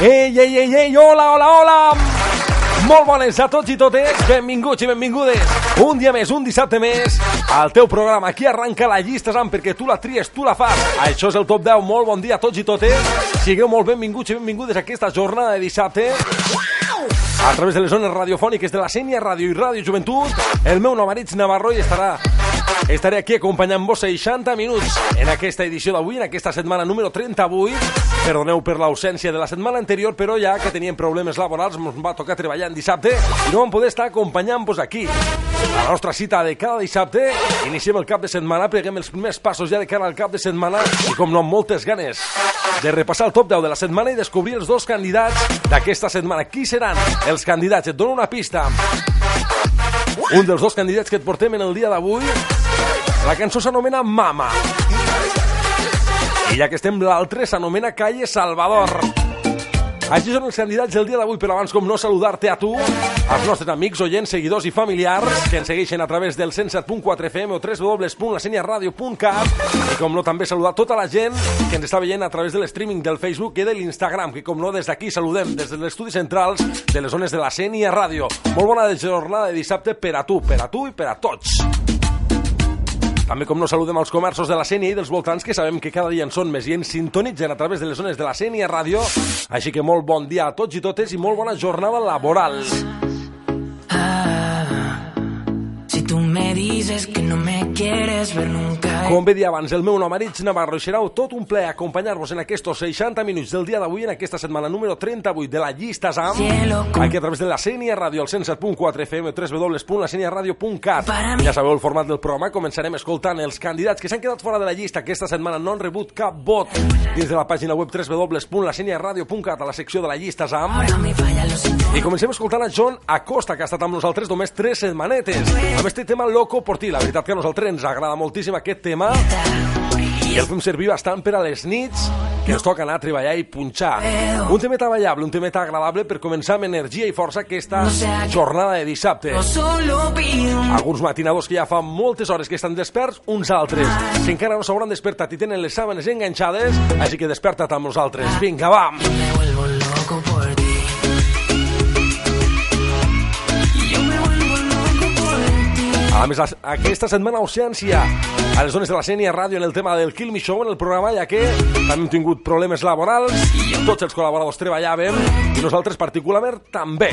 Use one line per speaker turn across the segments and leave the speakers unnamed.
Ei, ei, ei, ei, hola, hola, hola! Molt bones a tots i totes, benvinguts i benvingudes. Un dia més, un dissabte més, al teu programa. Aquí arranca la llista, Sam, perquè tu la tries, tu la fas. Això és el Top 10. Molt bon dia a tots i totes. Sigueu molt benvinguts i benvingudes a aquesta jornada de dissabte. A través de les zones radiofòniques de la Sènia Ràdio i Ràdio Joventut, el meu nom Navarro i estarà Estaré aquí acompanyant-vos 60 minuts en aquesta edició d'avui, en aquesta setmana número 38. Perdoneu per l'ausència de la setmana anterior, però ja que teníem problemes laborals, ens va tocar treballar en dissabte i no vam poder estar acompanyant-vos aquí. A la nostra cita de cada dissabte, iniciem el cap de setmana, preguem els primers passos ja de cara al cap de setmana i com no amb moltes ganes de repassar el top 10 de la setmana i descobrir els dos candidats d'aquesta setmana. Qui seran els candidats? Et dono una pista. Un dels dos candidats que et portem en el dia d'avui la cançó s'anomena Mama. I ja que estem, l'altre s'anomena Calle Salvador. Així són els candidats del dia d'avui, però abans com no saludar-te a tu, als nostres amics, oients, seguidors i familiars que ens segueixen a través del 107.4 FM o www.laseniaradio.cat i com no també saludar tota la gent que ens està veient a través de l'streaming del Facebook i de l'Instagram, que com no des d'aquí saludem des dels estudis centrals de les zones de la Sènia Ràdio. Molt bona jornada de dissabte per a tu, per a tu i per a tots. També com no saludem als comerços de la Sènia i dels voltants que sabem que cada dia en són més i ens sintonitzen a través de les zones de la Sènia Ràdio. Així que molt bon dia a tots i totes i molt bona jornada laboral.
Tú me dices que no me quieres ver nunca.
Com bé dia abans, el meu nom Aritz Navarro i serà tot un ple acompanyar-vos en aquests 60 minuts del dia d'avui en aquesta setmana número 38 de la llista SAM aquí a través de la Sènia Ràdio, el 107.4 FM www.laseniaradio.cat Ja sabeu el format del programa, començarem escoltant els candidats que s'han quedat fora de la llista. Aquesta setmana no han rebut cap vot. Dins de la pàgina web www.laseniaradio.cat a la secció de la llista SAM
Ahora me falla los
i comencem escoltant a John Acosta, que ha estat amb nosaltres només 3 setmanetes. Amb este tema Loco por ti. La veritat que a nosaltres ens agrada moltíssim aquest tema i el fem servir bastant per a les nits que ens toca anar a treballar i punxar. Un temet ballable, un temet agradable per començar amb energia i força aquesta jornada de dissabte. Alguns matinadors que ja fa moltes hores que estan desperts, uns altres que encara no s'hauran despertat i tenen les sàbanes enganxades, així que desperta't amb nosaltres. Vinga, va! A més, aquesta setmana ausència a les zones de la Sènia Ràdio en el tema del Kill Me Show en el programa, ja que també hem tingut problemes laborals, tots els col·laboradors treballàvem i nosaltres particularment també.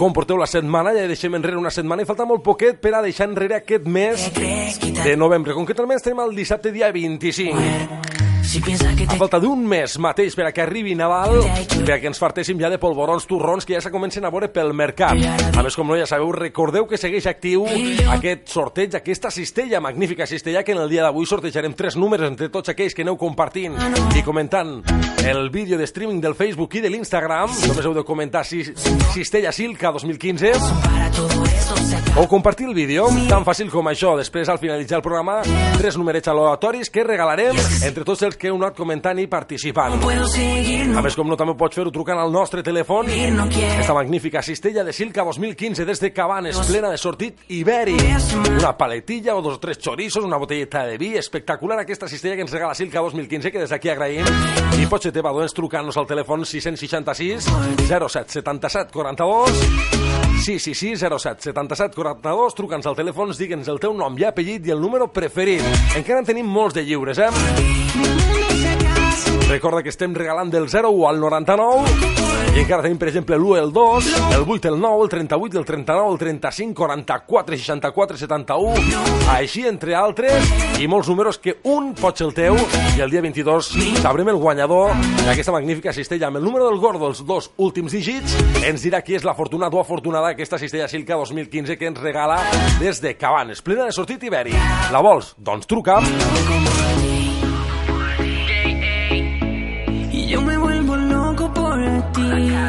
Com porteu la setmana? Ja deixem enrere una setmana i falta molt poquet per a deixar enrere aquest mes de novembre. Concretament estem al dissabte dia 25.
Si que
A falta d'un mes mateix per a que arribi Nadal, per a que ens fartéssim ja de polvorons torrons que ja se comencen a veure pel mercat. A més, com no ja sabeu, recordeu que segueix actiu aquest sorteig, aquesta cistella, magnífica cistella, que en el dia d'avui sortejarem tres números entre tots aquells que aneu compartint i comentant el vídeo de streaming del Facebook i de l'Instagram. Només heu de comentar si cistella Silca 2015
para todo eso se acaba.
o compartir el vídeo, tan fàcil com això. Després, al finalitzar el programa, tres numerets aleatoris que regalarem entre tots els que heu anat comentant i participant.
No
A més, com no, també pots fer-ho trucant al nostre telèfon.
no.
Esta magnífica cistella de Silca 2015 des de Cabanes, plena de sortit ibèric. Una paletilla o dos o tres chorizos, una botelleta de vi. Espectacular aquesta cistella que ens regala Silca 2015, que des d'aquí agraïm. I pots ser teva, doncs, trucant-nos al telèfon 666 07 77 42 Sí, sí, sí, 07 77 42, truca'ns al telèfon, digue'ns el teu nom i apellit i el número preferit. Encara en tenim molts de lliures, eh? Recorda que estem regalant del 01 al 99 i encara tenim, per exemple, l'1, el 2, el 8, el 9, el 38, el 39, el 35, 44, 64, 71, així, entre altres, i molts números que un pot ser el teu i el dia 22 sabrem el guanyador d'aquesta magnífica cistella. Amb el número del gordo, els dos últims dígits, ens dirà qui és l'afortunat o afortunada d'aquesta cistella Silca 2015 que ens regala des de Cabanes, plena de sortit ibèric. La vols? Doncs truca.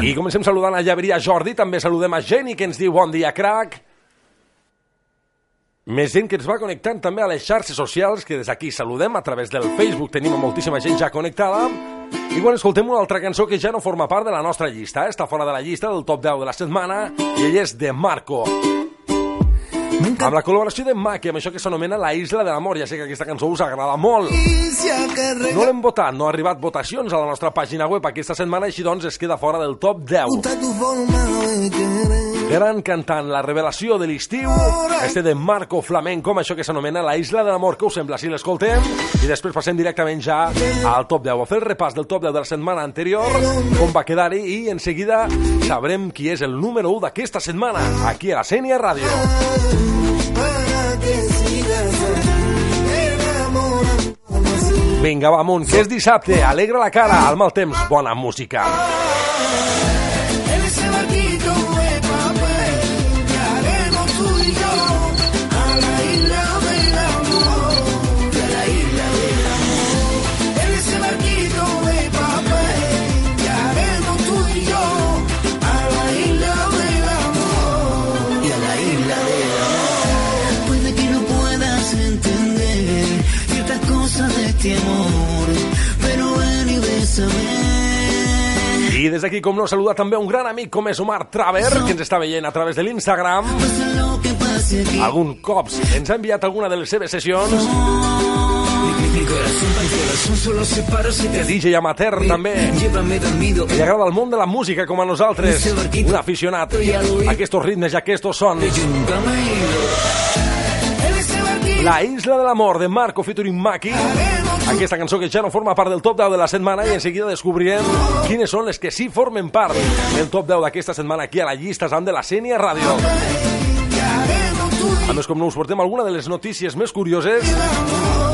I comencem saludant a Llaveria Jordi, també saludem a Jenny, que ens diu bon dia, crac. Més gent que ens va connectant també a les xarxes socials, que des d'aquí saludem a través del Facebook. Tenim moltíssima gent ja connectada. I quan escoltem una altra cançó que ja no forma part de la nostra llista, eh? està fora de la llista del top 10 de la setmana, i ell és de Marco. Amb la col·laboració de Maki, amb això que s'anomena La Isla de l'Amor. Ja sé que aquesta cançó us agrada molt. No l'hem votat, no ha arribat votacions a la nostra pàgina web aquesta setmana, així doncs es queda fora del top 10. Gran cantant, la revelació de l'estiu, este de Marco Flamenco, amb això que s'anomena La Isla de l'Amor. Què us sembla si l'escoltem? I després passem directament ja al top 10. A fer el repàs del top 10 de la setmana anterior, com va quedar-hi, i en seguida sabrem qui és el número 1 d'aquesta setmana, aquí a la Sènia Ràdio. Vinga, va amunt, que és dissabte, alegra la cara, al mal temps, bona música.
En
Des d'aquí, com no, saludar també un gran amic com és Omar Traver, que ens està veient a través de l'Instagram. Algun cops ens ha enviat alguna de les seves sessions.
Si
DJ amateur també. Li agrada el món de la música com a nosaltres. Un aficionat a aquests ritmes i a aquests sons. La Isla de l'Amor de Marco featuring Maki. Aquesta cançó que ja no forma part del top 10 de la setmana i en seguida descobrirem quines són les que sí formen part del top 10 d'aquesta setmana aquí a la llista amb de la Sènia Ràdio. A més, com no us portem alguna de les notícies més curioses,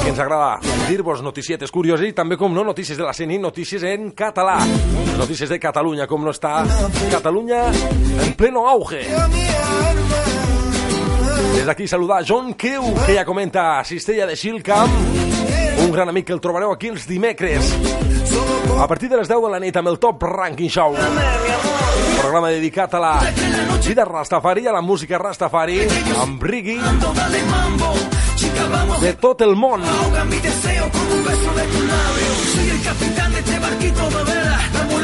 que ens agrada dir-vos noticietes curioses i també, com no, notícies de la CNI, notícies en català. Les notícies de Catalunya, com no està Catalunya en pleno auge. Des d'aquí saludar John Keu, que ja comenta Cistella de Xilcamp, un gran amic que el trobareu aquí els dimecres. A partir de les 10 de la nit amb el Top Ranking Show. Programa dedicat a la vida rastafari, a la música rastafari, amb Riggy de tot el món.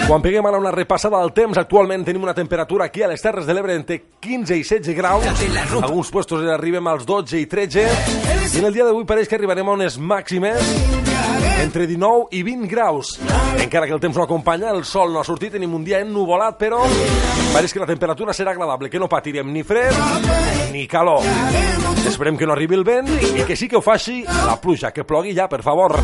Quan peguem ara una repassada del temps, actualment tenim una temperatura aquí a les Terres de l'Ebre entre 15 i 16 graus. Alguns puestos arribem als 12 i 13. I en el dia d'avui pareix que arribarem a unes màximes entre 19 i 20 graus. Encara que el temps no acompanya, el sol no ha sortit, tenim un dia ennuvolat, però pareix que la temperatura serà agradable, que no patirem ni fred ni calor. Esperem que no arribi el vent i que sí que ho faci la pluja, que plogui ja, per favor.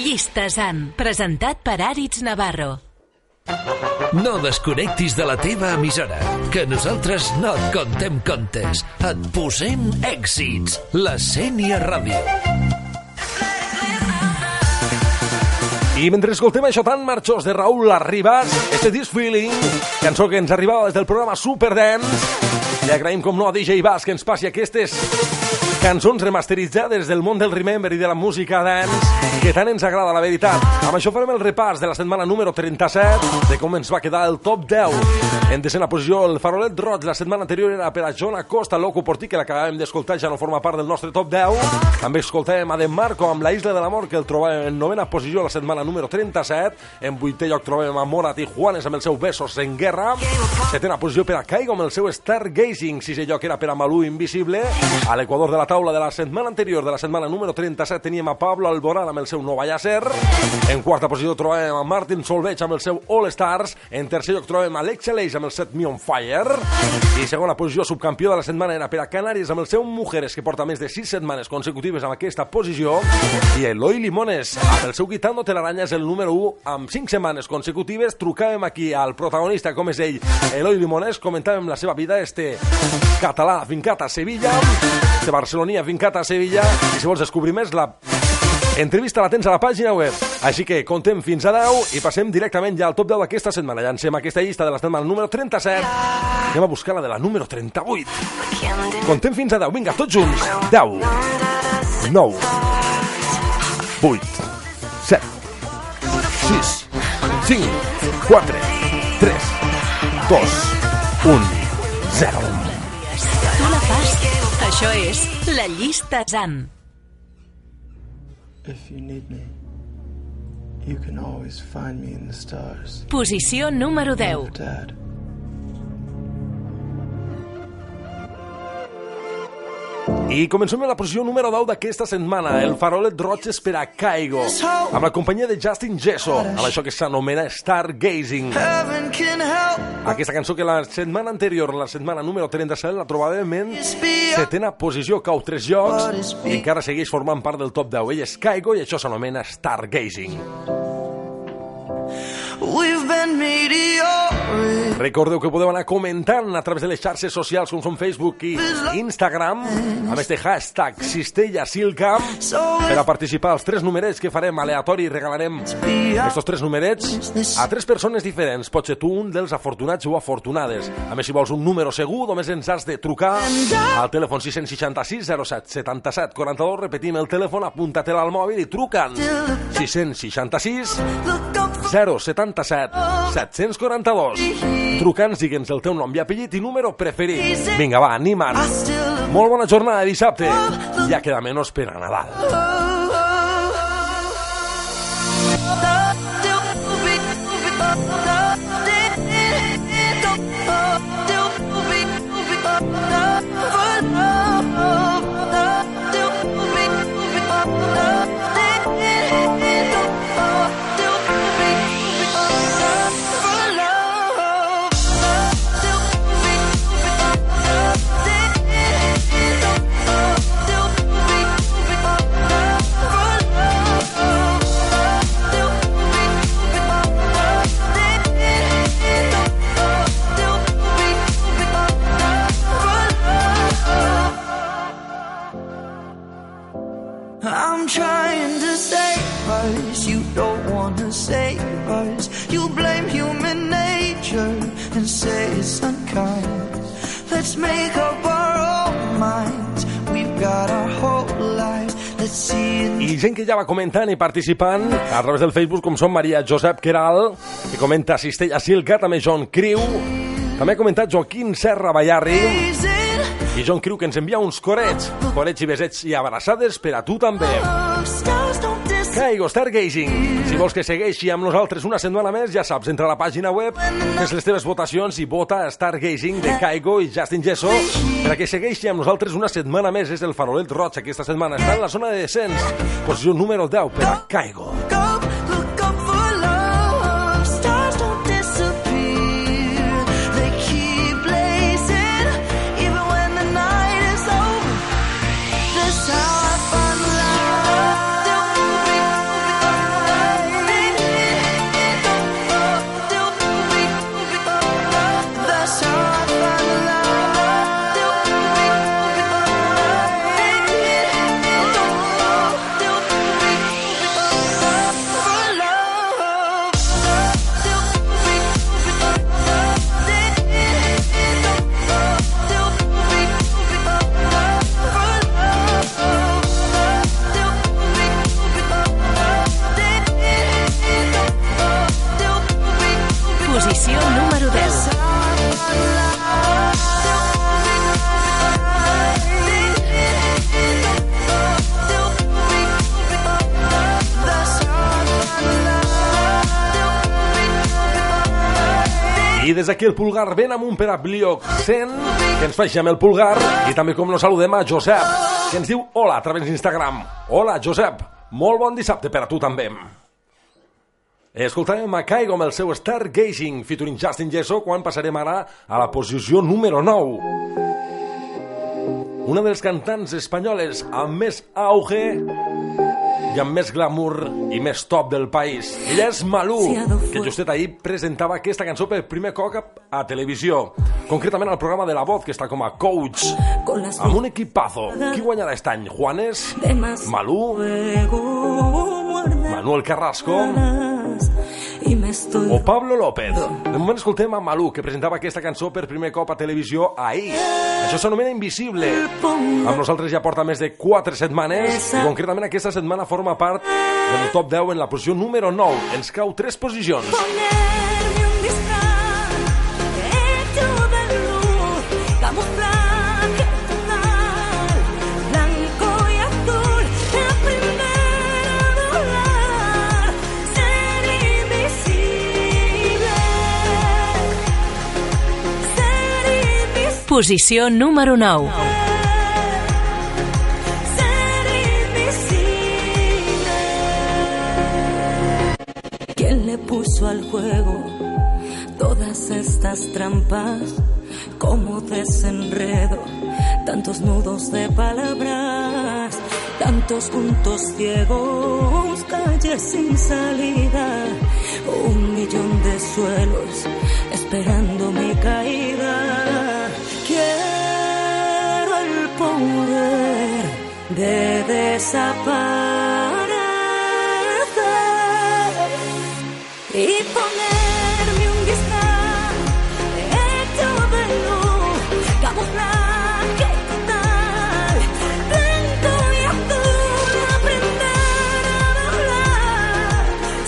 Llista ZAN, presentat per Àrits Navarro.
No desconnectis de la teva emissora, que nosaltres no et contem contes. Et posem èxits. La Sènia Ràdio.
I mentre escoltem això tan marxós de Raúl Arribas, este This Feeling, cançó que ens arribava des del programa Superdance, li agraïm com no a DJ Bass que ens passi aquestes cançons remasteritzades del món del Remember i de la música dance que tant ens agrada, la veritat. Amb això farem el repàs de la setmana número 37 de com ens va quedar el top 10. En desena posició, el farolet roig la setmana anterior era per a John Acosta, Loco Portí, que l'acabàvem d'escoltar, ja no forma part del nostre top 10. També escoltàvem a De Marco amb la Isla de l'Amor, que el trobàvem en novena posició la setmana número 37. En vuitè lloc trobem a Morat i Juanes amb el seu Besos en Guerra. Setena posició per a Caigo amb el seu Stargazing. Sisè lloc era per a Malú Invisible. A l'equador de la taula de la setmana anterior, de la setmana número 37, teníem a Pablo Alborán amb el seu Nova Llacer. En quarta posició trobem a Martin Solveig amb el seu All Stars. En tercer lloc trobem a Alex Aleix amb el set Me on Fire. I segona posició, subcampió de la setmana era per a Canàries amb el seu Mujeres, que porta més de sis setmanes consecutives amb aquesta posició. I Eloi Limones amb el seu Guitando Telaranya és el número 1 amb cinc setmanes consecutives. Trucàvem aquí al protagonista, com és ell, Eloi Limones, comentàvem la seva vida, este català fincat a Sevilla, este barceloní fincat a Sevilla, i si vols descobrir més, la Entrevista la tens a la pàgina web. Així que contem fins a 10 i passem directament ja al top 10 d'aquesta setmana. Llancem aquesta llista de la setmana número 37. Anem a buscar la de la número 38. Contem fins a 10. Vinga, tots junts. 10, 9, 8, 7, 6, 5, 4, 3, 2, 1, 0.
Tu la fas. Això és La Llista ZAN.
If you need me, you can always find me in the stars.
Posició número 10.
Dad.
I comencem amb la posició número 10 d'aquesta setmana, el farolet roig per a Caigo, amb la companyia de Justin Gesso, amb això que s'anomena Stargazing. Aquesta cançó que la setmana anterior, la setmana número 37, la trobàvem en setena posició, cau tres llocs, i encara segueix formant part del top 10. Ell és Caigo i això s'anomena Stargazing.
Meteoric.
Recordeu que podeu anar comentant a través de les xarxes socials com són Facebook i Instagram amb este hashtag Cistella Silcam per a participar als tres numerets que farem aleatori i regalarem estos tres numerets a tres persones diferents. Pot ser tu un dels afortunats o afortunades. A més, si vols un número segur, només ens has de trucar al telèfon 666 07 77 42. Repetim el telèfon, apunta-te'l al mòbil i truca'ns. 666
Look up for
077 742. Truca'ns, digue'ns el teu nom i apellit i número preferit. Vinga, va, anima't. Molt bona jornada de dissabte. Ja queda menys per a Nadal.
Us. You don't want to save us. You blame human nature and say it's unkind. Let's make up our own minds. We've got our whole lives. Let's see it
I gent que ja va comentant i participant a través del Facebook, com són Maria Josep Queral, que comenta Cistella Silca, també John Criu, també ha comentat Joaquín Serra Ballarri i John Criu, que ens envia uns corets, corets i besets i abraçades per a tu també.
Dis-
Caigo Stargazing. Si vols que segueixi amb nosaltres una setmana més, ja saps, entra a la pàgina web, fes les teves votacions i vota Stargazing de Caigo i Justin Gesso per a que segueixi amb nosaltres una setmana més. És el farolet roig aquesta setmana. Està en la zona de descens. Posició número 10 per a Caigo.
Look I
des d'aquí el pulgar ben amunt per a Blioc 100, que ens amb el pulgar, i també com no saludem a Josep, que ens diu hola a través d'Instagram. Hola, Josep. Molt bon dissabte per a tu també. Escoltarem a Caigo amb el seu Stargazing featuring Justin Gesso quan passarem ara a la posició número 9. Una de les cantants espanyoles amb més auge i amb més glamour i més top del país. Ella és Malú, que justet ahir presentava aquesta cançó per primer cop a televisió, concretament al programa de La Voz, que està com a coach, amb un equipazo. Qui guanyarà aquest any? Juanes? Malú? Manuel Carrasco? O Pablo López. De moment escoltem a Malú, que presentava aquesta cançó per primer cop a televisió ahir. Això s'anomena Invisible. Amb nosaltres ja porta més de 4 setmanes i concretament aquesta setmana forma part del top 10 en la posició número 9. Ens cau 3 posicions.
Posició número 9.
Ser invisible. ¿Quién le puso al juego todas estas trampas? Como desenredo, tantos nudos de palabras, tantos puntos ciegos, calles sin salida, un millón de suelos esperando de desaparecer y ponerme un disfraz hecho de luz, camuflaje total, blanco y azul, aprender a volar,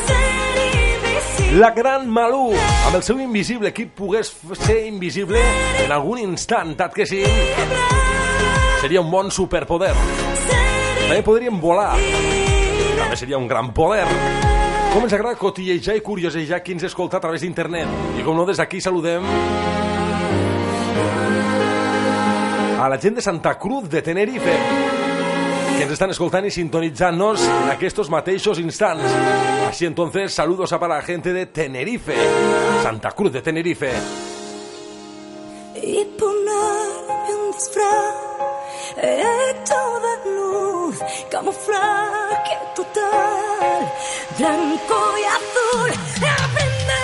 ser invisible.
La gran Malú, amb el seu invisible, qui pogués ser invisible en algun instant, tant que sí, seria un bon superpoder. També podríem volar, també seria un gran poder. Com ens agrada cotillejar i curiosejar qui ens escolta a través d'internet. I com no, des d'aquí saludem a la gent de Santa Cruz de Tenerife que ens estan escoltant i sintonitzant-nos en aquests mateixos instants. Así entonces, saludos a para la gente de Tenerife, Santa Cruz de Tenerife.
y ponerme un disfraz hecho de luz, camuflaje total, blanco y azul, aprender.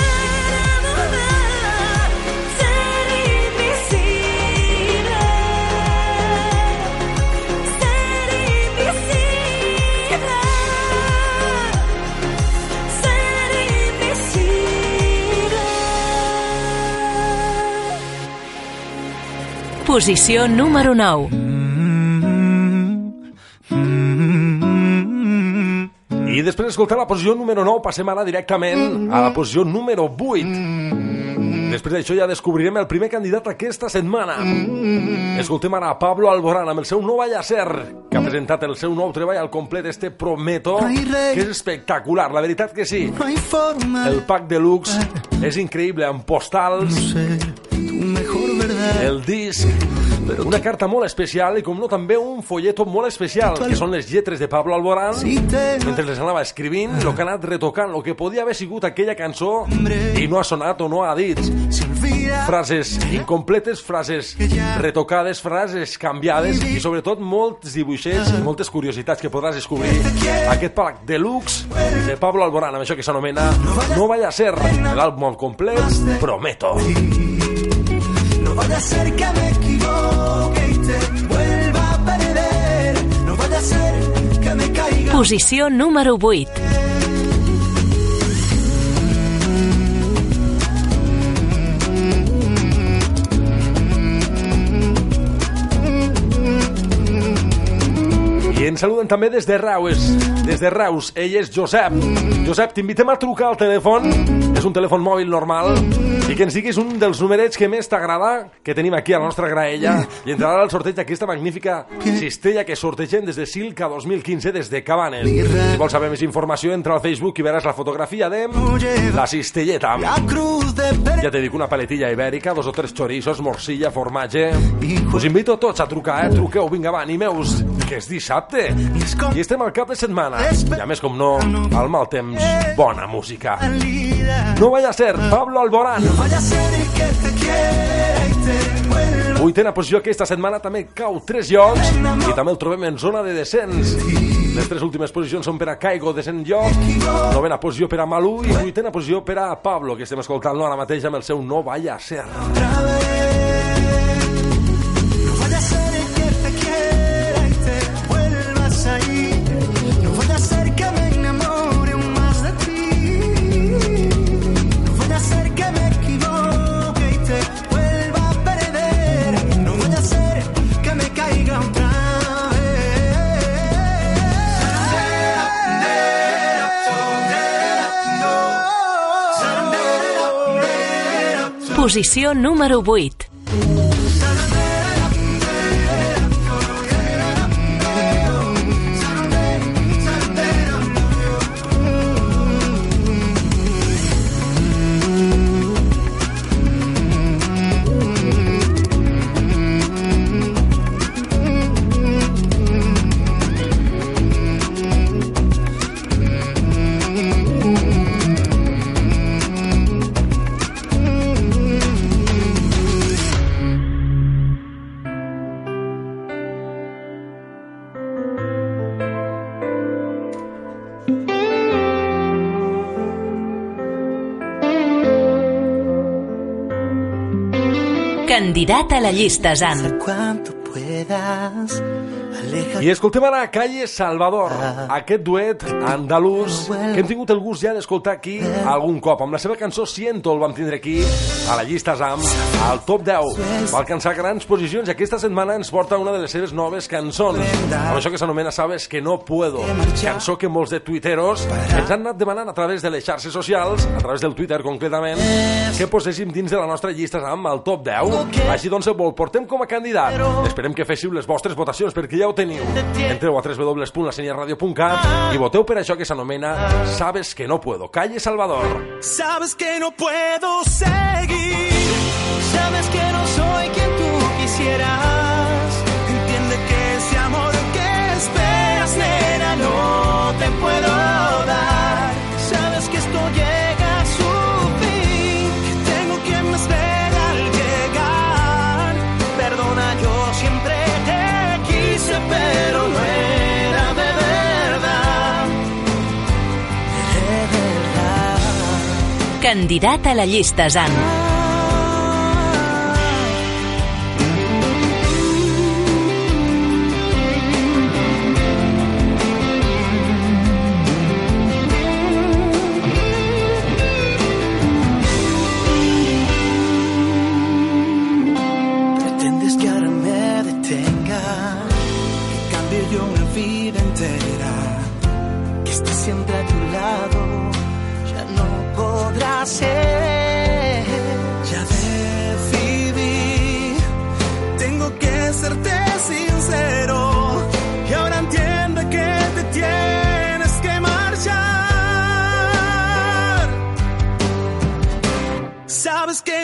Posició número 9.
I després d'escoltar la posició número 9, passem ara directament a la posició número 8. Després d'això ja descobrirem el primer candidat aquesta setmana. Escoltem ara a Pablo Alborán amb el seu nou Ser, que ha presentat el seu nou treball al complet, este Prometo, que és espectacular, la veritat que sí. El pack deluxe és increïble, amb postals, el disc, una carta molt especial i com no també un folleto molt especial, que són les lletres de Pablo Alborán, mentre les anava escrivint, el que ha anat retocant, el que podia haver sigut aquella cançó i no ha sonat o no ha dit. Frases incompletes, frases retocades, frases canviades i sobretot molts dibuixets i moltes curiositats que podràs descobrir aquest pack deluxe de Pablo Alborán, amb això que s'anomena No vaya a ser, l'àlbum complet Prometo.
No vaya a ser que me equivoque y te vuelva a perder. No vaya a ser que me caiga.
Posició número 8.
I ens saluden també des de Reus. Des de Reus, ell és Josep. Josep, t'invitem a trucar al telèfon. És un telèfon mòbil normal. I que ens diguis un dels numerets que més t'agrada que tenim aquí a la nostra graella. I entrarà al sorteig d'aquesta magnífica cistella que sortegem des de Silca 2015 des de Cabanes. Si vols saber més informació, entra al Facebook i veràs la fotografia de la cistelleta. Ja te dic, una paletilla ibèrica, dos o tres chorizos, morcilla, formatge... Us invito tots a trucar, eh? Truqueu, vinga, va, animeu-vos, que és dissabte. I estem al cap de setmana. I a més, com no, al mal temps, bona música. No vaya a ser, Pablo Alborán.
Vaya a ser que te quiera y te vuelva
Vuitena posició aquesta setmana també cau tres llocs i també el trobem en zona de descens. Les tres últimes posicions són per a Caigo de Sant Lloc, novena posició per a Malú i vuitena posició per a Pablo, que estem escoltant ara mateix amb el seu No Vaya a Ser.
otra vez.
Posició número 8. Candidat a la llista ZAN.
Cuanto puedas.
I escoltem ara Calle Salvador, aquest duet andalús que hem tingut el gust ja d'escoltar aquí algun cop. Amb la seva cançó Siento el vam tindre aquí a la llista ZAM, al top 10. Va alcançar grans posicions i aquesta setmana ens porta una de les seves noves cançons. Amb això que s'anomena Sabes que no puedo. Cançó que molts de tuiteros ens han anat demanant a través de les xarxes socials, a través del Twitter concretament, que poséssim dins de la nostra llista ZAM al top 10. Així doncs el portem com a candidat. Esperem que féssiu les vostres votacions perquè ja ho teniu. Entreu a www.laseniaradio.cat i voteu per això que s'anomena Sabes que no puedo. Calle Salvador.
Sabes que no puedo seguir. Sabes que no soy quien tú quisieras.
Candidat a la llista ZAN.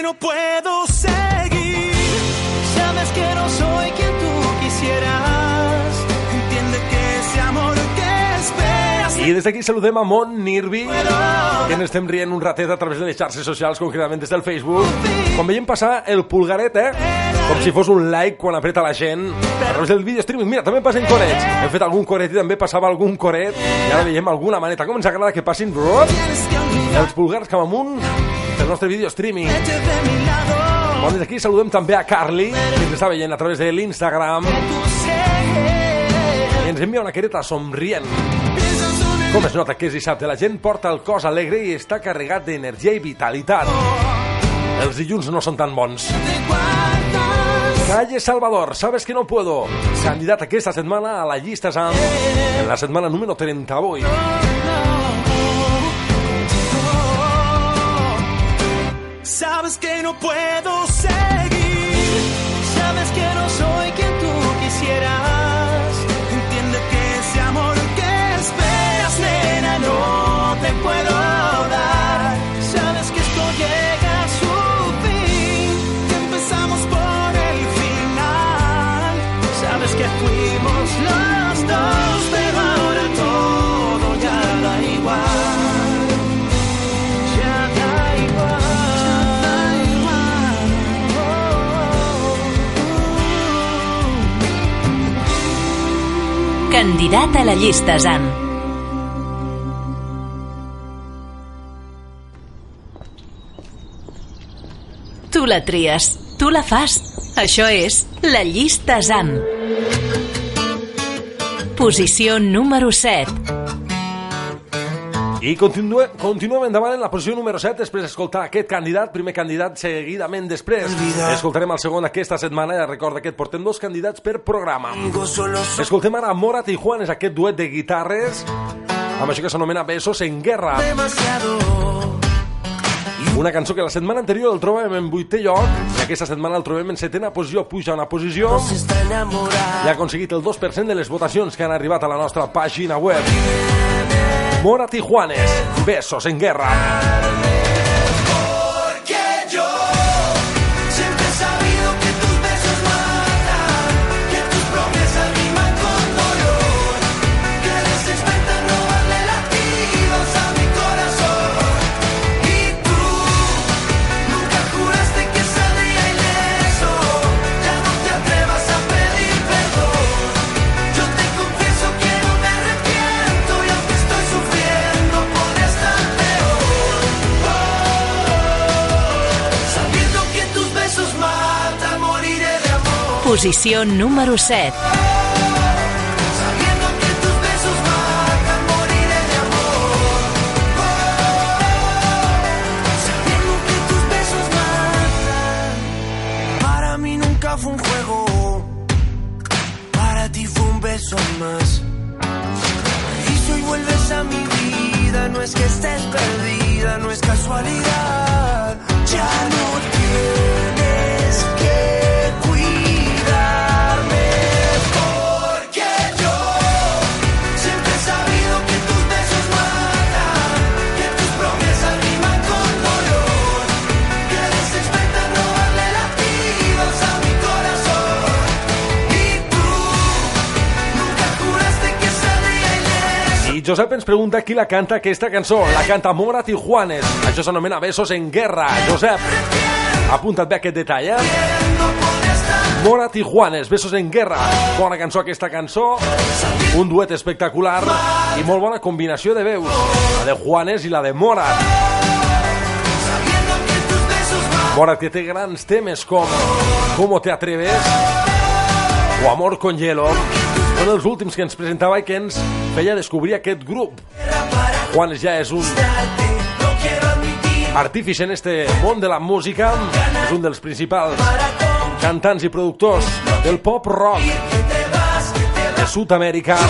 No puedo seguir. Sabes que no soy quien tú quisieras. Entiende que ese amor que esperas.
I des d'aquí saludem a Mont Nirvi, que ens estem rient un ratet a través de les xarxes socials, concretament des del Facebook. Com veiem passar el pulgaret, eh? Com si fos un like quan apreta la gent a través del vídeo streaming. Mira, també passen corets. Hem fet algun coret i també passava algun coret. I ara veiem alguna maneta. Com ens agrada que passin els pulgars cap amunt del nostre vídeo streaming. Bon, des d'aquí saludem també a Carly, que ens està veient a través de l'Instagram i ens envia una careta somrient.
el
Com es nota que és dissabte, la gent porta el cos alegre i està carregat d'energia i vitalitat. Els dilluns no són tan bons. Calle Salvador, sabes que no puedo. Candidat aquesta setmana a la llista SAM en la setmana número 38.
Sabes que no puedo
Candidat a la llista ZAN. Tu la tries, tu la fas. Això és la llista ZAN. Posició número 7.
I continue, continuem endavant en la posició número 7 després d'escoltar aquest candidat, primer candidat seguidament després. Escoltarem el segon aquesta setmana, ja recorda que et portem dos candidats per programa. Escoltem ara Morat i Juanes, aquest duet de guitarres, amb això que s'anomena Besos en Guerra. Una cançó que la setmana anterior el trobàvem en vuitè lloc i aquesta setmana el trobem en setena posició, puja una posició i ha aconseguit el 2% de les votacions que han arribat a la nostra pàgina web. Mora Tijuanes, Besos en Guerra.
Para mí nunca fue un juego. Para ti fue un beso más. Y si hoy vuelves a mi vida, no es que estés perdida, no es casualidad. Ya no
Josep ens pregunta qui la canta aquesta cançó. La canta Mora Tijuanes. Això s'anomena Besos en Guerra. Josep, apunta't bé aquest detall, eh? Mora Tijuanes, Besos en Guerra. Bona cançó aquesta cançó. Un duet espectacular i molt bona combinació de veus. La de Juanes i la de Mora. Mora que té grans temes com ¿Cómo te atreves? o Amor con hielo. Són els últims que ens presentava i que ens feia descobrir aquest grup. Juanes ja és un artífice en este món de la música, és un dels principals cantants i productors del pop rock de Sud-amèrica.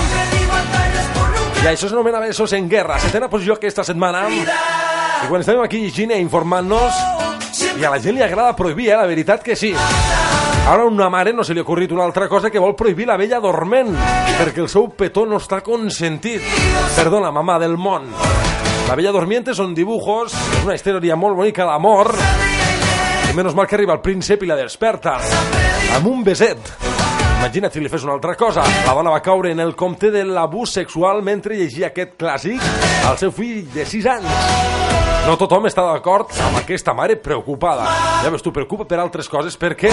I això s'anomena Besos en Guerra, setena posició aquesta setmana. I quan estàvem aquí i informant-nos, i a la gent li agrada prohibir, eh? la veritat que sí. Ara una mare no se li ha ocorrit una altra cosa que vol prohibir la vella dorment, perquè el seu petó no està consentit. Perdona, mamà del món. La Bella Dormiente són dibujos, és una història molt bonica d'amor, i menys mal que arriba el príncep i la desperta, amb un beset. Imagina't si li fes una altra cosa. La dona va caure en el compte de l'abús sexual mentre llegia aquest clàssic al seu fill de 6 anys. No tothom està d'acord amb aquesta mare preocupada. Ja veus, tu preocupa per altres coses perquè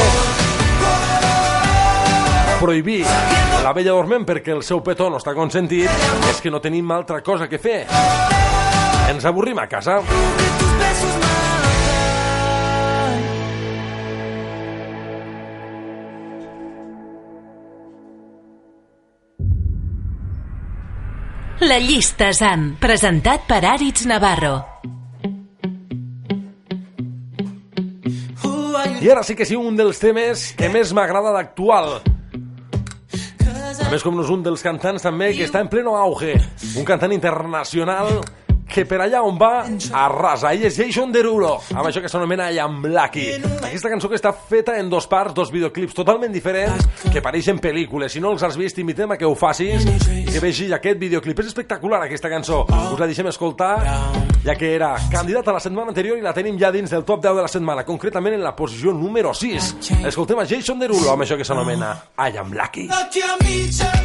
prohibir la vella dorment perquè el seu petó no està consentit és que no tenim altra cosa que fer. Ens avorrim a casa.
La llista ZAN, presentat per Àrits Navarro.
I ara sí que sí, un dels temes que més m'agrada d'actual. A més, com no és un dels cantants també que està en pleno auge. Un cantant internacional que per allà on va arrasa. Ell és Jason Derulo, amb això que s'anomena I am Lucky. Aquesta cançó que està feta en dos parts, dos videoclips totalment diferents, que pareixen pel·lícules. Si no els has vist, invitem a que ho facis i que vegis aquest videoclip. És espectacular, aquesta cançó. Us la deixem escoltar, ja que era candidat a la setmana anterior i la tenim ja dins del top 10 de la setmana, concretament en la posició número 6. Escoltem a Jason Derulo, amb això que s'anomena I am Lucky.
Lucky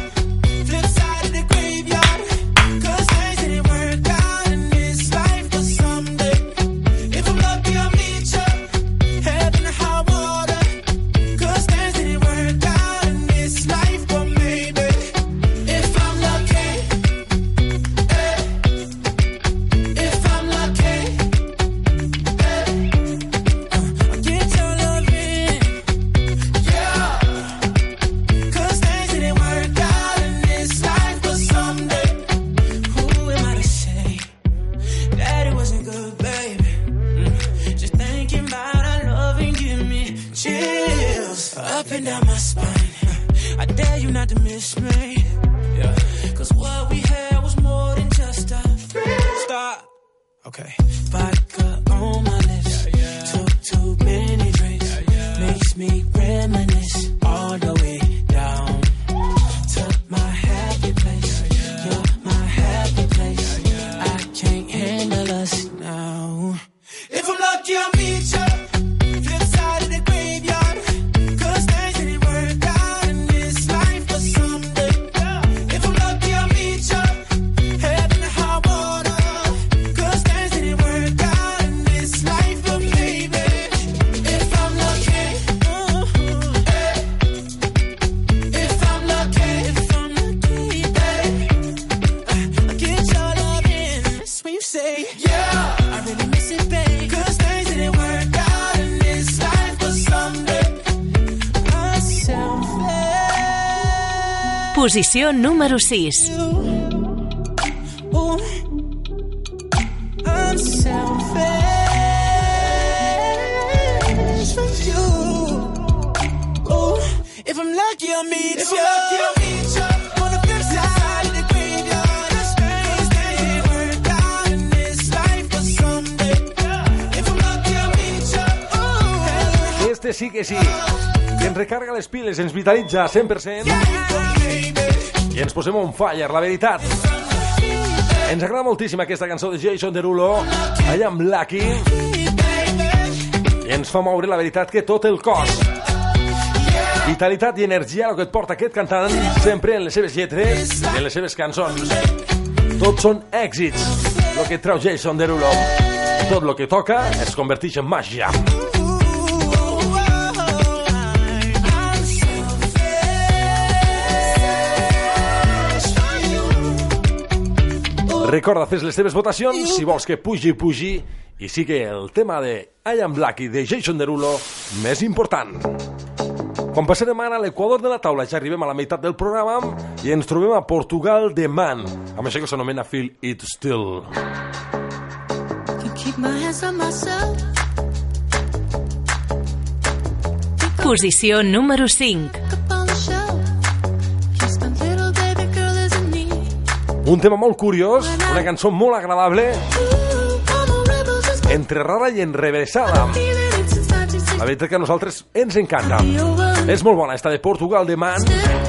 me reminisce
Posició número 6.
Recarga les piles, ens vitalitza 100% i ens posem on fire, la veritat. Ens agrada moltíssim aquesta cançó de Jason Derulo, allà amb Lucky, i ens fa moure, la veritat, que tot el cos. Vitalitat i energia, el que et porta aquest cantant, sempre en les seves lletres i en les seves cançons. Tots són èxits, el que treu Jason Derulo. Tot el que toca es converteix en màgia. Recorda, fes les teves votacions si vols que pugi, pugi i sigui el tema de I Am Lucky de Jason Derulo més important. Quan passarem ara a l'equador de la taula ja arribem a la meitat del programa i ens trobem a Portugal de Man, amb això que s'anomena Feel It Still.
Can keep my hands on myself.
Posició número 5.
Un tema molt curiós, una cançó molt agradable, entre rara i enrevesada.
feeling it since 96.
La veritat que a nosaltres ens encanta. És molt bona, esta de Portugal de Man,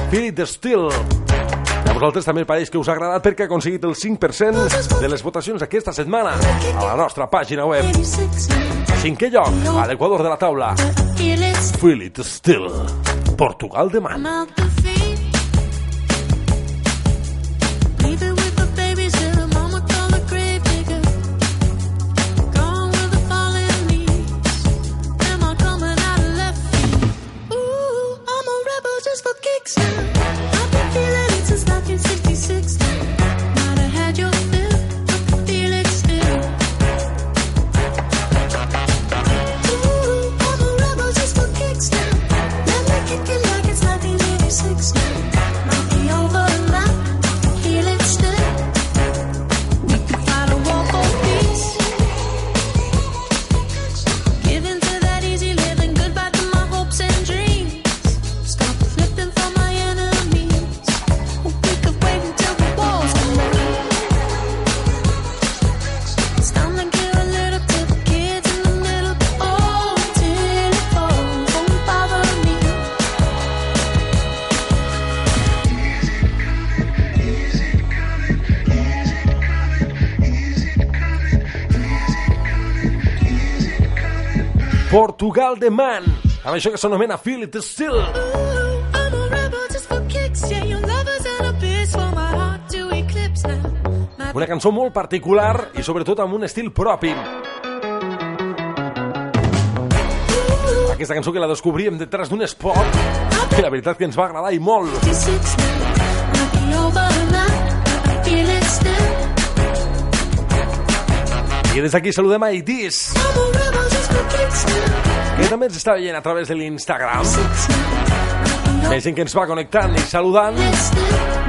Feel It Still. A vosaltres també pareix que us ha agradat perquè ha aconseguit el 5% de les votacions aquesta setmana a la nostra pàgina web.
86 now.
Cinquè lloc, a l'equador de la taula,
It
Still, Portugal de Man.
next.
Portugal de Man, amb això que s'anomena Feel It Still. Una cançó molt particular i sobretot amb un estil propi. Aquesta cançó que la descobríem detrás d'un spot que la veritat que ens va agradar i molt.
56 now. Might be over now. I feel it still.
I des d'aquí saludem a Itis,
I'm a
que també ens està veient a través de l'Instagram. Ha gent que ens va connectant i saludant.
fill.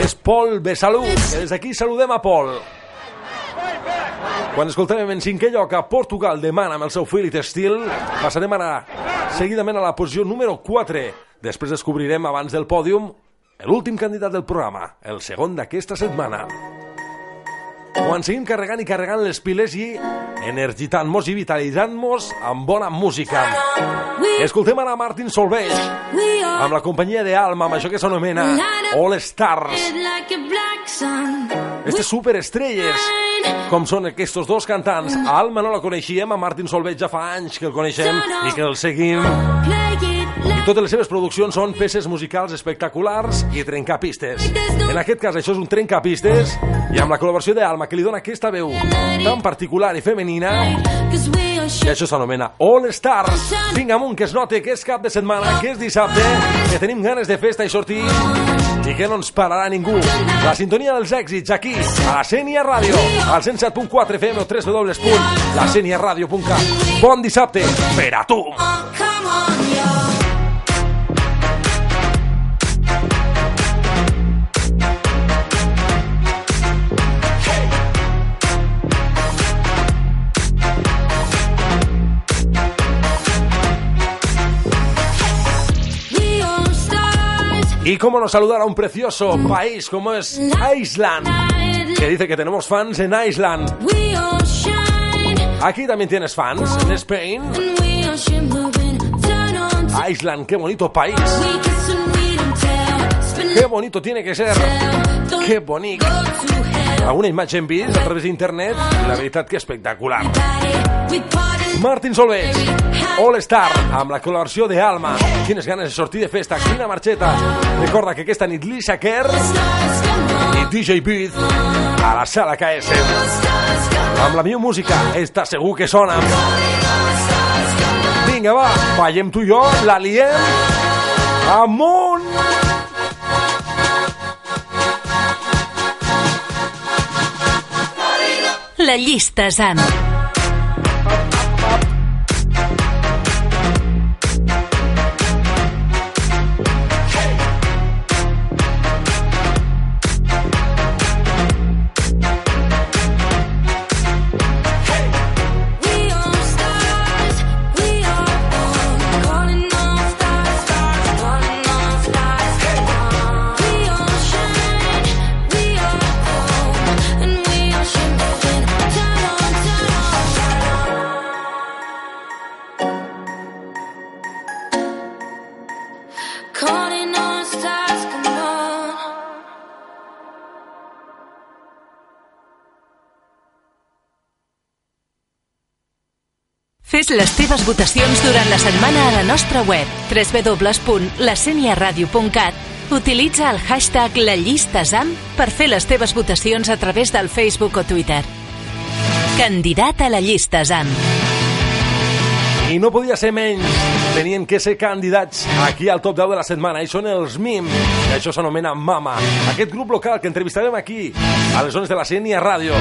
És Pol Besalú, des d'aquí saludem a Pol. Quan escoltarem en cinquè lloc a Portugal de Man amb el seu Feel It Still, passarem ara seguidament a la posició número 4. Després descobrirem, abans del pòdium, l'últim candidat del programa, el segon d'aquesta setmana. Quan seguim carregant i carregant les piles i energitant-nos i vitalitzant-nos amb bona música. Escoltem ara Martin Solveig amb la companyia de Alma, amb això que s'anomena All Stars. Estes superestrelles, com són aquests dos cantants. Alma no la coneixíem, a Martin Solveig ja fa anys que el coneixem i que el seguim.
Play it
I totes les seves produccions són peces musicals espectaculars i trencapistes. En aquest cas, això és un trencapistes i amb la col·laboració d'Alma, que li dona aquesta veu tan particular i femenina, i això s'anomena All Stars. Vinga amunt, que es note que és cap de setmana, que és dissabte, que tenim ganes de festa i sortir i que no ens pararà ningú. La sintonia dels èxits aquí, a la Sènia Ràdio, al 107.4 FM o www.laseniaradio.cat. Bon dissabte per a tu!
come on,
Y cómo nos saludar a un precioso país como es Iceland, que dice que tenemos fans en
shine.
Aquí también tienes fans, en Spain.
And we are shimmering. Turn on to
Iceland, qué bonito país. Qué bonito tiene que ser. Qué bonito. Alguna imatge hem vist a través d'internet i la veritat que espectacular. Martin Solveig, All Star, amb la col·laboració de Alma. Quines ganes de sortir de festa, quina marxeta. Recorda que aquesta nit Lisa Kerr i DJ Beat a la sala KS. Amb la millor música, està segur que sona. Vinga, va, ballem tu i jo, la liem amunt!
La llista ZAN. Fes les teves votacions durant la setmana a la nostra web www.laseniaradio.cat Utilitza el hashtag La Llista ZAM per fer les teves votacions a través del Facebook o Twitter. Candidat a la llista ZAM.
I no podia ser menys. Tenien que ser candidats aquí al top 10 de la setmana. I són els MIM. I això s'anomena Mama. Aquest grup local que entrevistarem aquí, a les zones de la Sènia Ràdio.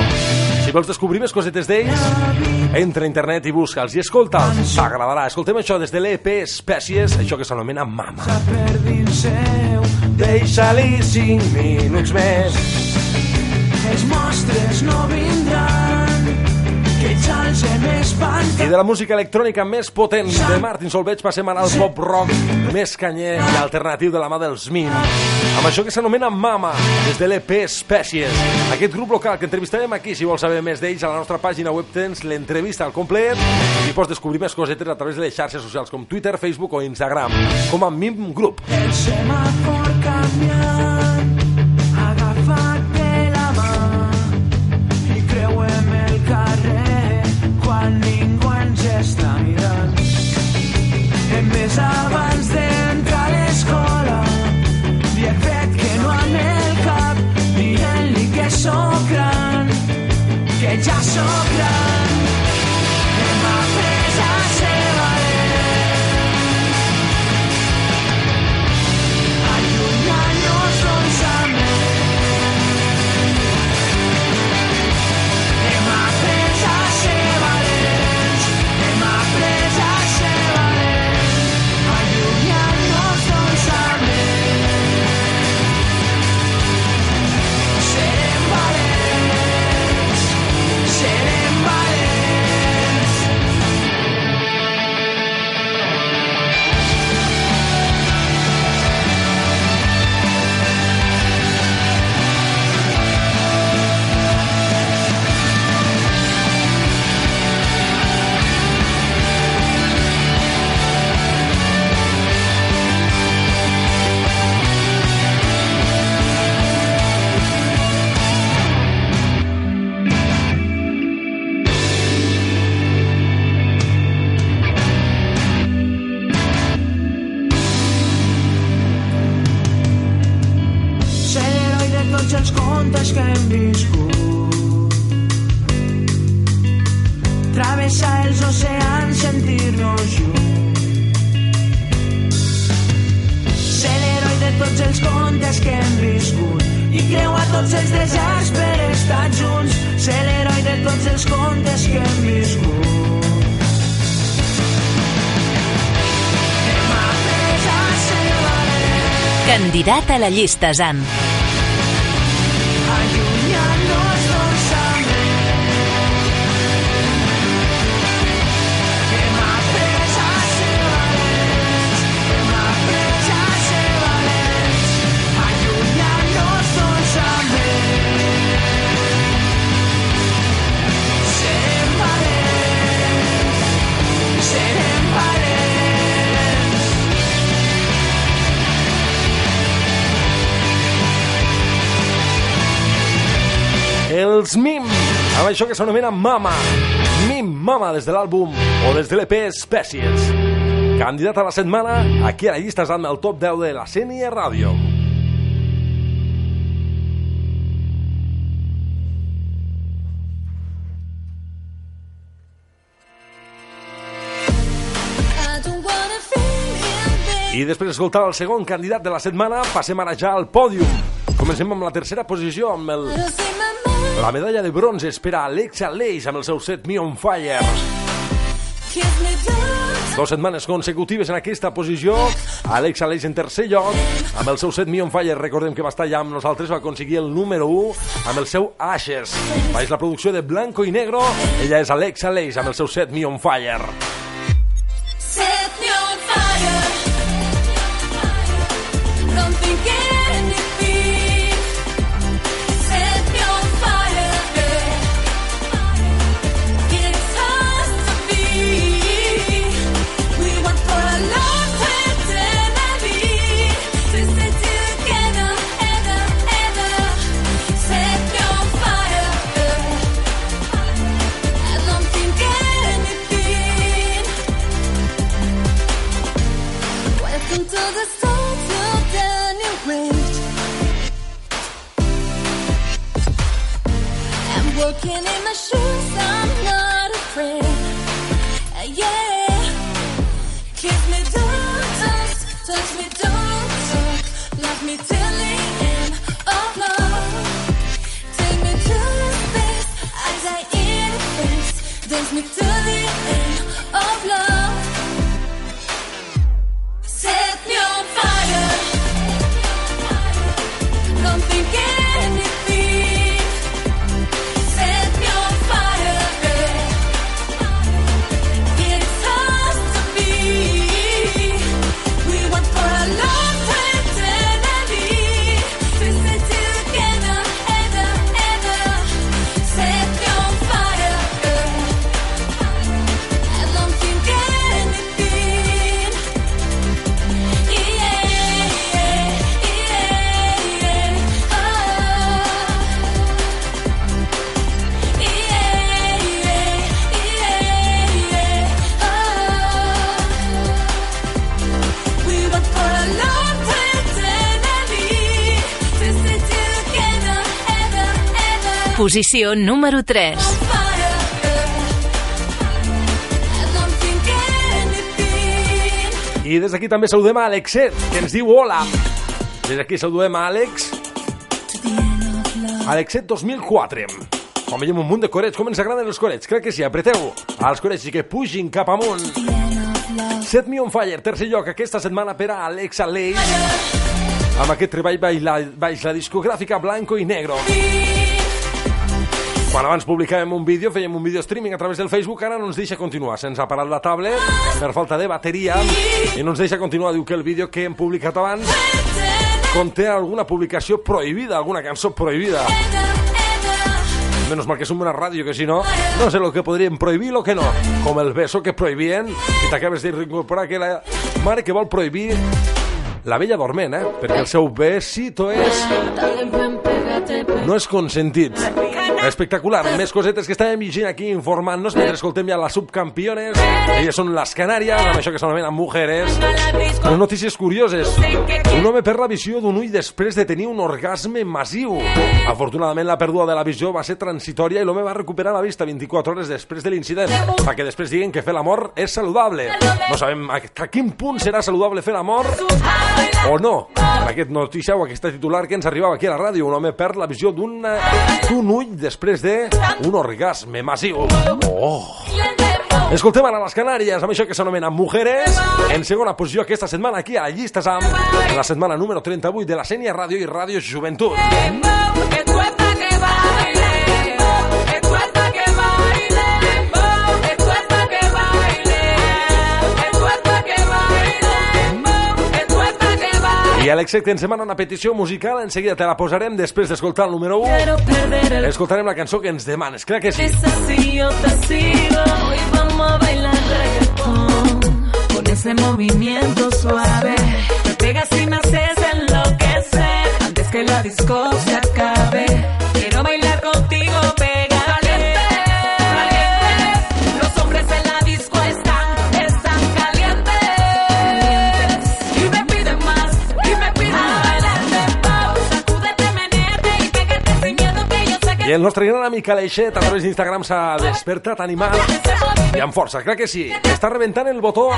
Si vols descobrir més cosetes d'ells, entra a internet i busca'ls i escolta'ls. T'agradarà. Escoltem això des de l'EP Espècies, això que s'anomena Mama.
per dins seu
Deixa-li 5 minuts més.
els mostres no vindran
I de la música electrònica més potent de Martin Solveig passem ara al pop rock més canyer i alternatiu de la mà dels Mim. Amb això que s'anomena Mama, des de l'EP Espècies. Aquest grup local que entrevistarem aquí, si vols saber més d'ells, a la nostra pàgina web tens l'entrevista al complet i pots descobrir més cosetes a través de les xarxes socials com Twitter, Facebook o Instagram, com a Mim Group.
el semàfor canviant que ja Candidat a la llista ZAN.
Els Mim, amb això que s'anomena Mama. Mim Mama des de l'àlbum o des de l'EP Espècies. Candidat a la setmana, aquí a la llista amb el top 10 de la Sènia Ràdio.
I
després d'escoltar el segon candidat de la setmana, passem ara ja al pòdium. Comencem amb la tercera posició, amb el, la medalla de bronze és per a Alexa Leis amb el seu set Me on Fire. Dos setmanes consecutives en aquesta posició. Alexa Leis en tercer lloc, amb el seu set Me on Fire. Recordem que va estar ja amb nosaltres, va aconseguir el número 1 amb el seu Ashes. Baix la producció de Blanco i Negro. Ella és Alexa Leis amb el seu set Me on Fire.
Posició número 3.
Fire. I
des d'aquí també saludem a Alexet, que ens diu hola. Des d'aquí saludem a Àlex. Alexet 2004. Quan veiem un munt de corets, com ens agraden els corets? Crec que sí, apreteu els corets i que pugin cap amunt. Set Me on Fire, tercer lloc aquesta setmana per a Alexa Leis amb aquest treball baix la, baix la discogràfica Blanco i Negro. Quan abans publicàvem un vídeo, fèiem un vídeo streaming a través del Facebook, ara no ens deixa continuar. Se'ns ha parat la tablet per falta de bateria i no ens deixa continuar. Diu que el vídeo que hem publicat abans conté alguna publicació prohibida, alguna cançó prohibida. Menos mal que som una ràdio, que si no, no sé lo que podríem prohibir i lo que no. Com el beso que prohibien, i t'acabes de reincorporar que la mare que vol prohibir la bella dorment, eh? Perquè el seu besito és... no és consentit.
Espectacular, més cosetes que estàvem llegint aquí informant-nos mentre escoltem ja les subcampiones. Elles són les Canàries, amb això que s'anomena Mujeres. Unes notícies curioses. Un home perd la visió d'un ull després de tenir un orgasme massiu. Afortunadament, la pèrdua de la visió va ser transitòria i l'home va recuperar la vista 24 hores després de l'incident. Que després diguen que fer l'amor és saludable. No sabem a quin punt serà saludable fer l'amor o no. En aquest notícia o aquesta titular que ens arribava aquí a la ràdio, un home perd la visió d'un ull després d'un orgasme massiu. Oh! Escoltem ara les Canàries, amb això que s'anomena Mujeres, en segona posició aquesta setmana aquí a SAM, en la setmana número 38 de la Sènia Ràdio i Ràdio Joventut. I Àlex, que ens demana una petició musical, en seguida te la posarem després d'escoltar el número 1.
Quiero perder el
Escoltarem la cançó que ens demanes, crec que sí.
Es así, yo te sigo. Hoy vamos a bailar reggaetón. Con ese movimiento suave. Me pegas y me haces enloquecer. Antes que la disco se acabe.
El nostre gran amic Aleixet a través d'Instagram s'ha despertat animat i amb força, crec que sí. Està rebentant el botó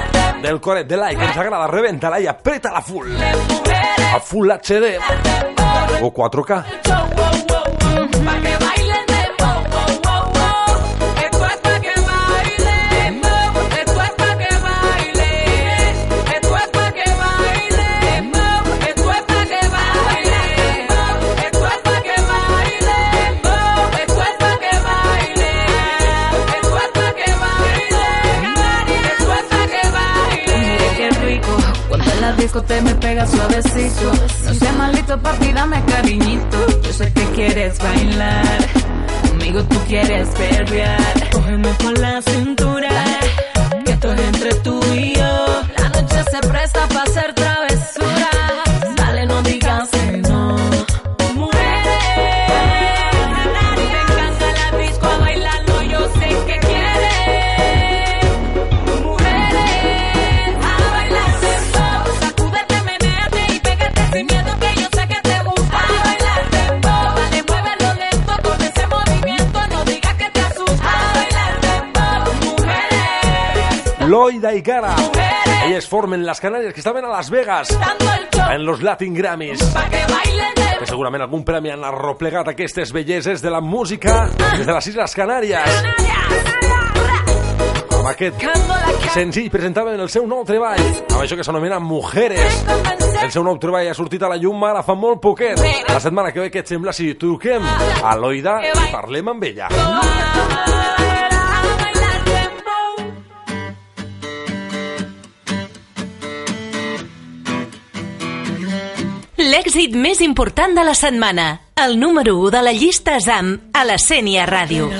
del coret de like, ens agrada, rebenta-la i apreta la full. A full HD o 4K.
Disco te me pega suavecito. No seas malito, papi, dame cariñito. Yo sé que quieres bailar, conmigo tú quieres perrear. Cógeme por la cintura, que esto es entre tú y yo.
Loida y Cara. Ellas formen las Canarias que estaven a Las Vegas en los Latin Grammys.
que.
Que segurament algun premi han arroplegat aquestes belleses de la música des de les Isles Canàries. Amb aquest senzill presentaven el seu nou treball, amb això que s'anomena Mujeres. El seu nou treball ha sortit a la llum ara fa molt poquet. La setmana que ve, què et sembla si truquem a Loida i parlem amb ella?
L'èxit més important de la setmana. El número 1 de la llista ZAM a la Sènia Ràdio.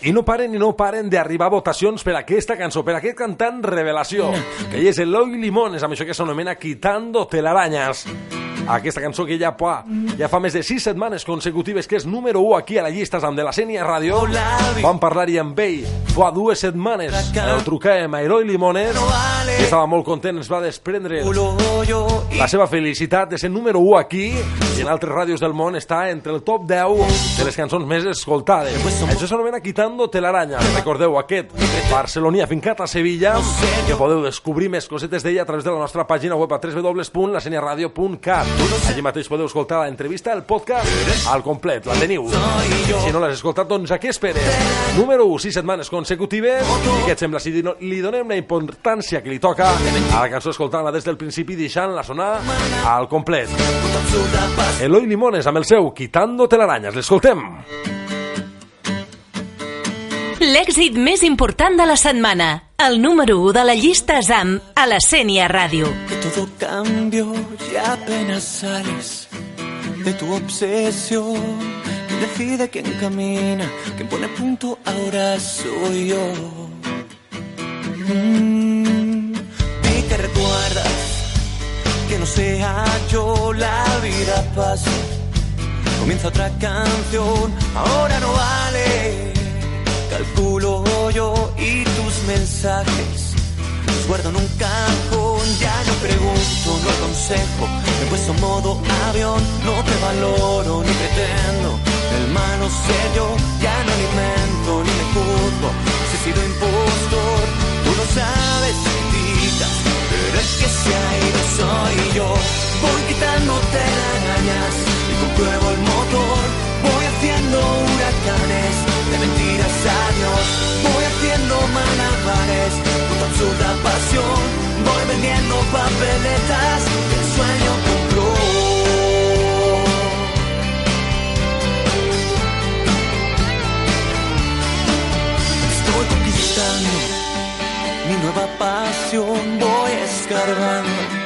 I no paren i no paren d'arribar votacions per aquesta cançó, per aquest cantant revelació, que és Eloi Limones, amb això que s'anomena Quitando telarañas. Aquesta cançó que ja, pa, ja fa més de 6 setmanes consecutives que és número 1 aquí a la llista ZAM de la Sènia Ràdio. Vam parlar-hi amb ell fa dues setmanes. El trucàvem a Eloi Limones, que estava molt content, ens va desprendre la seva felicitat de ser número 1 aquí i en altres ràdios del món està entre el top 10 de les cançons més escoltades. Això s'anomena Quitando telaraña. Recordeu aquest barceloní afincat a Sevilla que podeu descobrir més cosetes d'ella a través de la nostra pàgina web a www.laseniaradio.cat. Allí mateix podeu escoltar l'entrevista, el podcast al complet, la teniu. Si no l'has escoltat, doncs a què esperes? Número 1, 6 setmanes consecutives. I què et sembla si li donem la importància que li toca a la cançó escoltant-la des del principi deixant-la sonar al complet. Eloi Limones amb el seu Quitando telarañas. L'escoltem.
L'èxit més important de la setmana. El número 1 de la llista ZAM a la Sènia Ràdio.
que todo cambió y apenas sales de tu obsesión. Quien decide, quién camina, quien pone punto ahora soy yo. Mm, Di que recuerdas que no sea yo la vida pasa Comienza otra canción, ahora no vale. Calculo yo y tus mensajes. Los guardo en un cajón, ya no pregunto, no aconsejo. Me he modo avión, no te valoro ni pretendo. El malo ser yo, ya no alimento ni me juzgo. Si he sido impostor, tú lo sabes, criticas. Pero es que se ha ido soy yo. Voy quitándote arañas y compruebo el motor. Voy haciendo huracanes de mentiras a Dios. Voy haciendo malabares con tu absurda pasión. Voy vendiendo papeletas que el sueño compró. Mi nueva pasión. Voy escarbando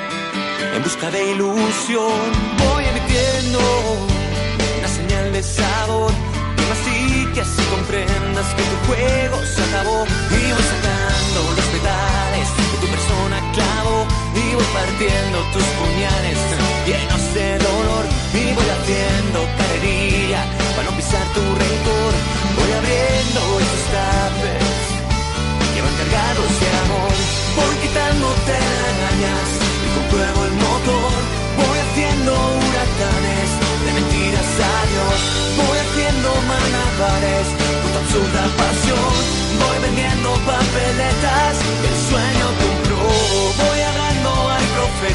en busca de ilusión. Voy emitiendo una señal de sabor. Así que así comprendas que tu juego se acabó. Y voy sacando los pedales de tu persona clavo. Y voy partiendo tus puñales llenos de dolor. Y voy haciendo carrería para no pisar tu rencor. Voy abriendo estos tapes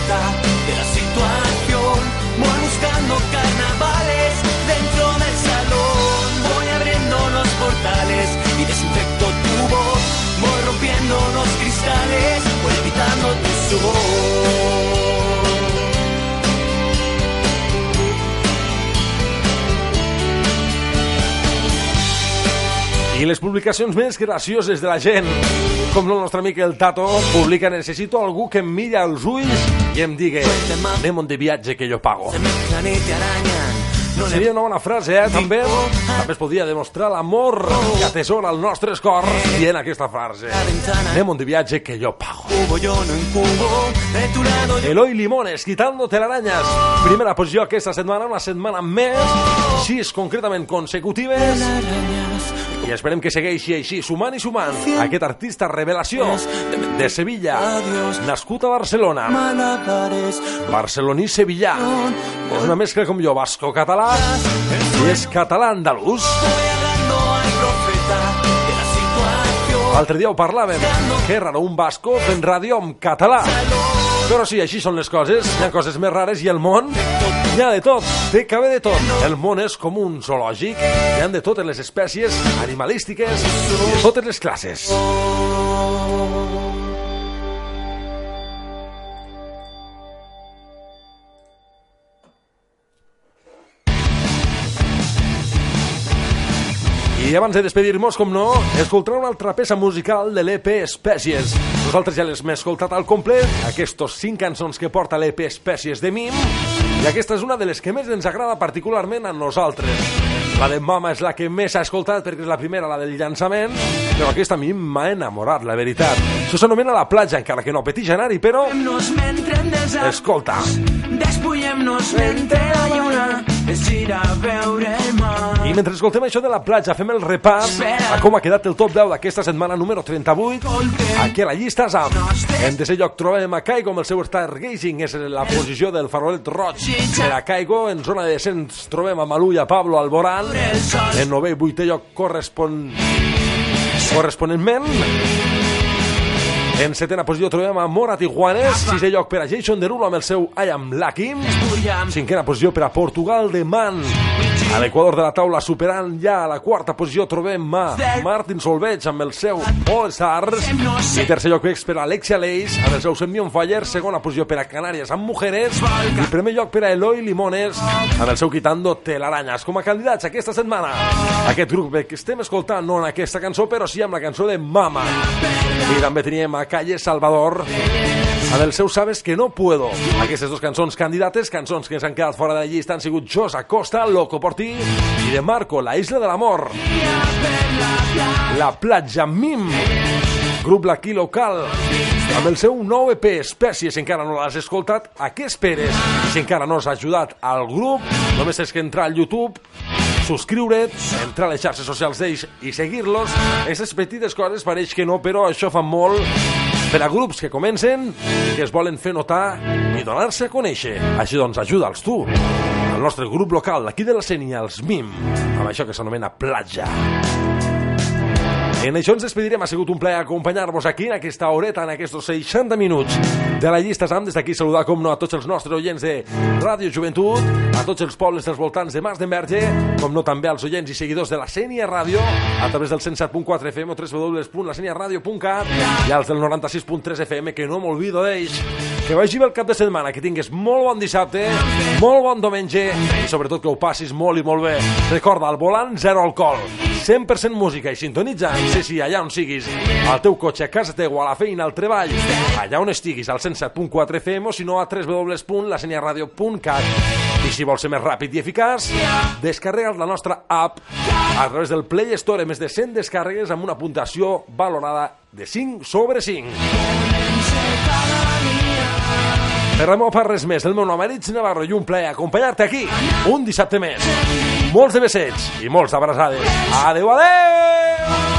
acreditar.
I les publicacions més gracioses de la gent, com el nostre amic el Tato, publica Necessito algú que em mira els ulls i em digui anem de viatge que jo pago. Seria una bona frase, eh? També, també es podria demostrar l'amor que atesora el nostre cor dient aquesta frase. Anem de viatge que jo pago. Eloy Limones, quitando telarañas. Primera posició aquesta setmana, una setmana més, sis concretament consecutives. I esperem que segueixi així, sumant i sumant, aquest artista revelació de Sevilla, nascut a Barcelona. Barceloní sevillà. És una mescla com jo, basco-català i és català-andalús. L'altre dia ho parlàvem. Que raro, un basco fent ràdio en català. Però sí, així són les coses. Hi ha coses més rares i el món hi ha de tot. Té cabe de tot. El món és com un zoològic. Hi ha de totes les espècies animalístiques i de totes les classes. I abans de despedir-nos, com no, escoltarà una altra peça musical de l'EP Espècies. Nosaltres ja les hem escoltat al complet, aquestos cinc cançons que porta l'EP Espècies de Mim, i aquesta és una de les que més ens agrada particularment a nosaltres. La de Mama és la que més s'ha escoltat perquè és la primera, la del llançament, però aquesta a mi m'ha enamorat, la veritat. Això s'anomena La platja, encara que no petix anar-hi, però... Escolta,
despullem-nos mentre la lluna es gira a veure el mar.
i mentre escoltem això de la platja, fem el repàs a com ha quedat el top 10 d'aquesta setmana número 38, aquí a la llista ZAM. En tercer lloc trobem a Caigo amb el seu Stargazing, és la posició del farolet roig per a Caigo. En zona de descens trobem a Malú i a Pablo Alborán. En novè i vuitè lloc correspon... corresponentment. En setena posició trobem a Morat Iguanes, sisè lloc per a Jason Derulo amb el seu I Am Lucky. Cinquena posició per a Portugal de Man. A l'equador de la taula, superant ja a la quarta posició, trobem a Martin Solveig amb el seu All Stars. I tercer lloc per a Alexia Leis amb el seu Semi on Fire. Segona posició per a Canàries amb Mujeres. I primer lloc per a Eloi Limones amb el seu Quitando Telarañas. Com a candidats aquesta setmana, aquest grup que estem escoltant, no en aquesta cançó, però sí amb la cançó de Mama. I també teníem a Calle Salvador amb el seu Sabes que no puedo. Aquestes dues cançons candidates, cançons que ens han quedat fora de la llista, han sigut Jos Acosta, Loco por ti, i de Marco, La isla de l'amor. La platja Mim, grup aquí local, amb el seu nou EP Espècies, encara no l'has escoltat, a què esperes? Si encara no has ajudat al grup, només tens que entrar al YouTube, subscriure't, entrar a les xarxes socials d'ells i seguir-los. Aquestes petites coses pareix que no, però això fa molt per a grups que comencen i que es volen fer notar i donar-se a conèixer. Així doncs, ajuda'ls tu. El nostre grup local d'aquí de la Sènia, els MIM, amb això que s'anomena Platja. En això ens despedirem. Ha sigut un plaer acompanyar-vos aquí en aquesta horeta, en aquests 60 minuts de la llista SAM. Des d'aquí saludar, com no, a tots els nostres oients de Ràdio Joventut, a tots els pobles dels voltants de Mas d'Enverge, com no també als oients i seguidors de la Sènia Ràdio, a través del 107.4 FM o www.laseniaradio.cat i als del 96.3 FM, que no m'olvido d'ells. Que vagi bé el cap de setmana, que tingues molt bon dissabte, molt bon diumenge i sobretot que ho passis molt i molt bé. Recorda, al volant, zero alcohol, 100% música i sintonitzant, sí, sí, allà on siguis, al teu cotxe, a casa teva, a la feina, al treball, allà on estiguis, al 107.4 FM o si no a www.laseniaradio.cat. I si vols ser més ràpid i eficaç, descarrega't la nostra app a través del Play Store, més de 100 descàrregues amb una puntuació valorada de 5 sobre 5. Per meva part res més, el meu nom és Navarro i un plaer acompanyar-te aquí un dissabte més. Molts de besets i molts d'abraçades. Adeu, adeu!